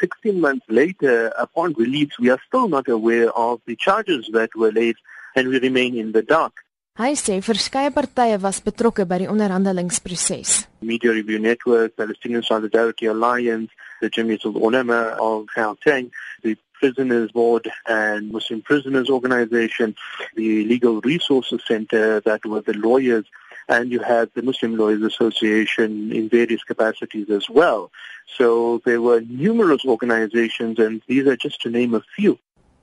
16 months later, upon release, we are still not aware of the charges that were laid and we remain in the dark. Hy sê verskeie partye was betrokke by die onderhandelingsproses. Media Review Network, Palestinian Solidarity Alliance, the Jamiat al-Ulama of Gauteng, the Prisoners Board and Muslim Prisoners Organization, the Legal Resources Center that were the lawyers and you had the Muslim Lawyers Association in various capacities as well. So there were numerous organizations and these are just to name a few.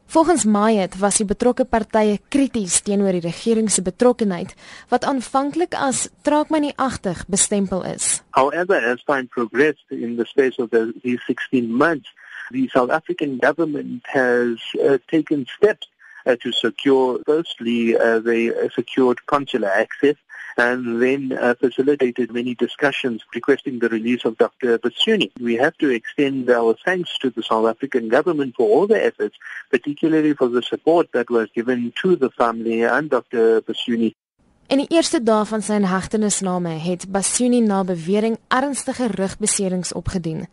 Volgens Mayet was die betrokke partye krities teenoor die regering se betrokkenheid wat aanvanklik as traagmanieagtig bestempel is. However, as time progressed in the space of the, these 16 months, the South African government has uh, taken steps uh, to secure firstly uh, they secured consular access and then uh, facilitated many discussions requesting the release of Dr. Basuni. We have to extend our thanks to the South African government for all the efforts, particularly for the support that was given to the family and Dr. Basuni. In die eerste dae van sy hegtenisname het Basuni na bewering ernstige rugbeserings opgedoen.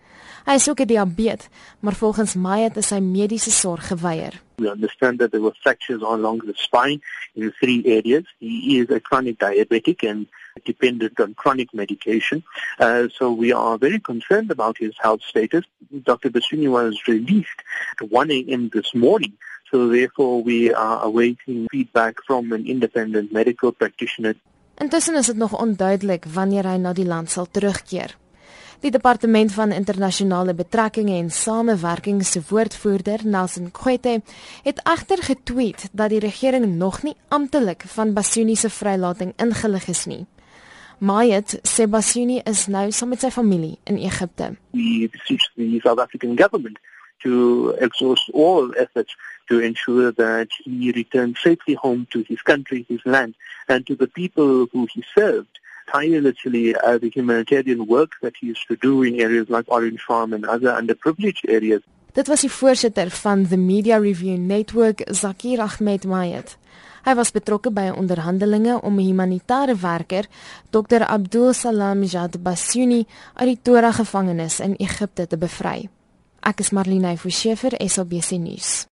Hy is ook 'n diabetes, maar volgens my het hy mediese sorg geweier. We understand that there were fractures along the spine in three areas. He is a chronic diabetic and dependent on chronic medication. Uh, so we are very concerned about his health status. Dr. Basuni was released at 1 a.m. this morning So therefore we are awaiting feedback from an independent medical practitioner. Intussen is dit nog onduidelik wanneer hy na die land sal terugkeer. Die departement van internasionale betrekkinge en samewerking se woordvoerder, Nelson Kwete, het egter getweet dat die regering nog nie amptelik van Basuni se vrylating ingelig is nie. Mayet sê Basuni is nou saam met sy familie in Egipte. We beseech the South African government to exhaust all efforts to ensure that he returns safely home to his country, his land, and to the people who he served tirelessly uh, the humanitarian work that he used to do in areas like Orange Farm and other underprivileged areas. Dit was die voorsitter van the Media Review Network, Zakir Ahmed Mayet. Hy was betrokke by onderhandelinge om 'n humanitêre werker, Dr. Abdul Salam Jad Basuni, uit die Tora gevangenis in Egipte te bevry. Ek is Marlene Forsiefer, SABC nuus.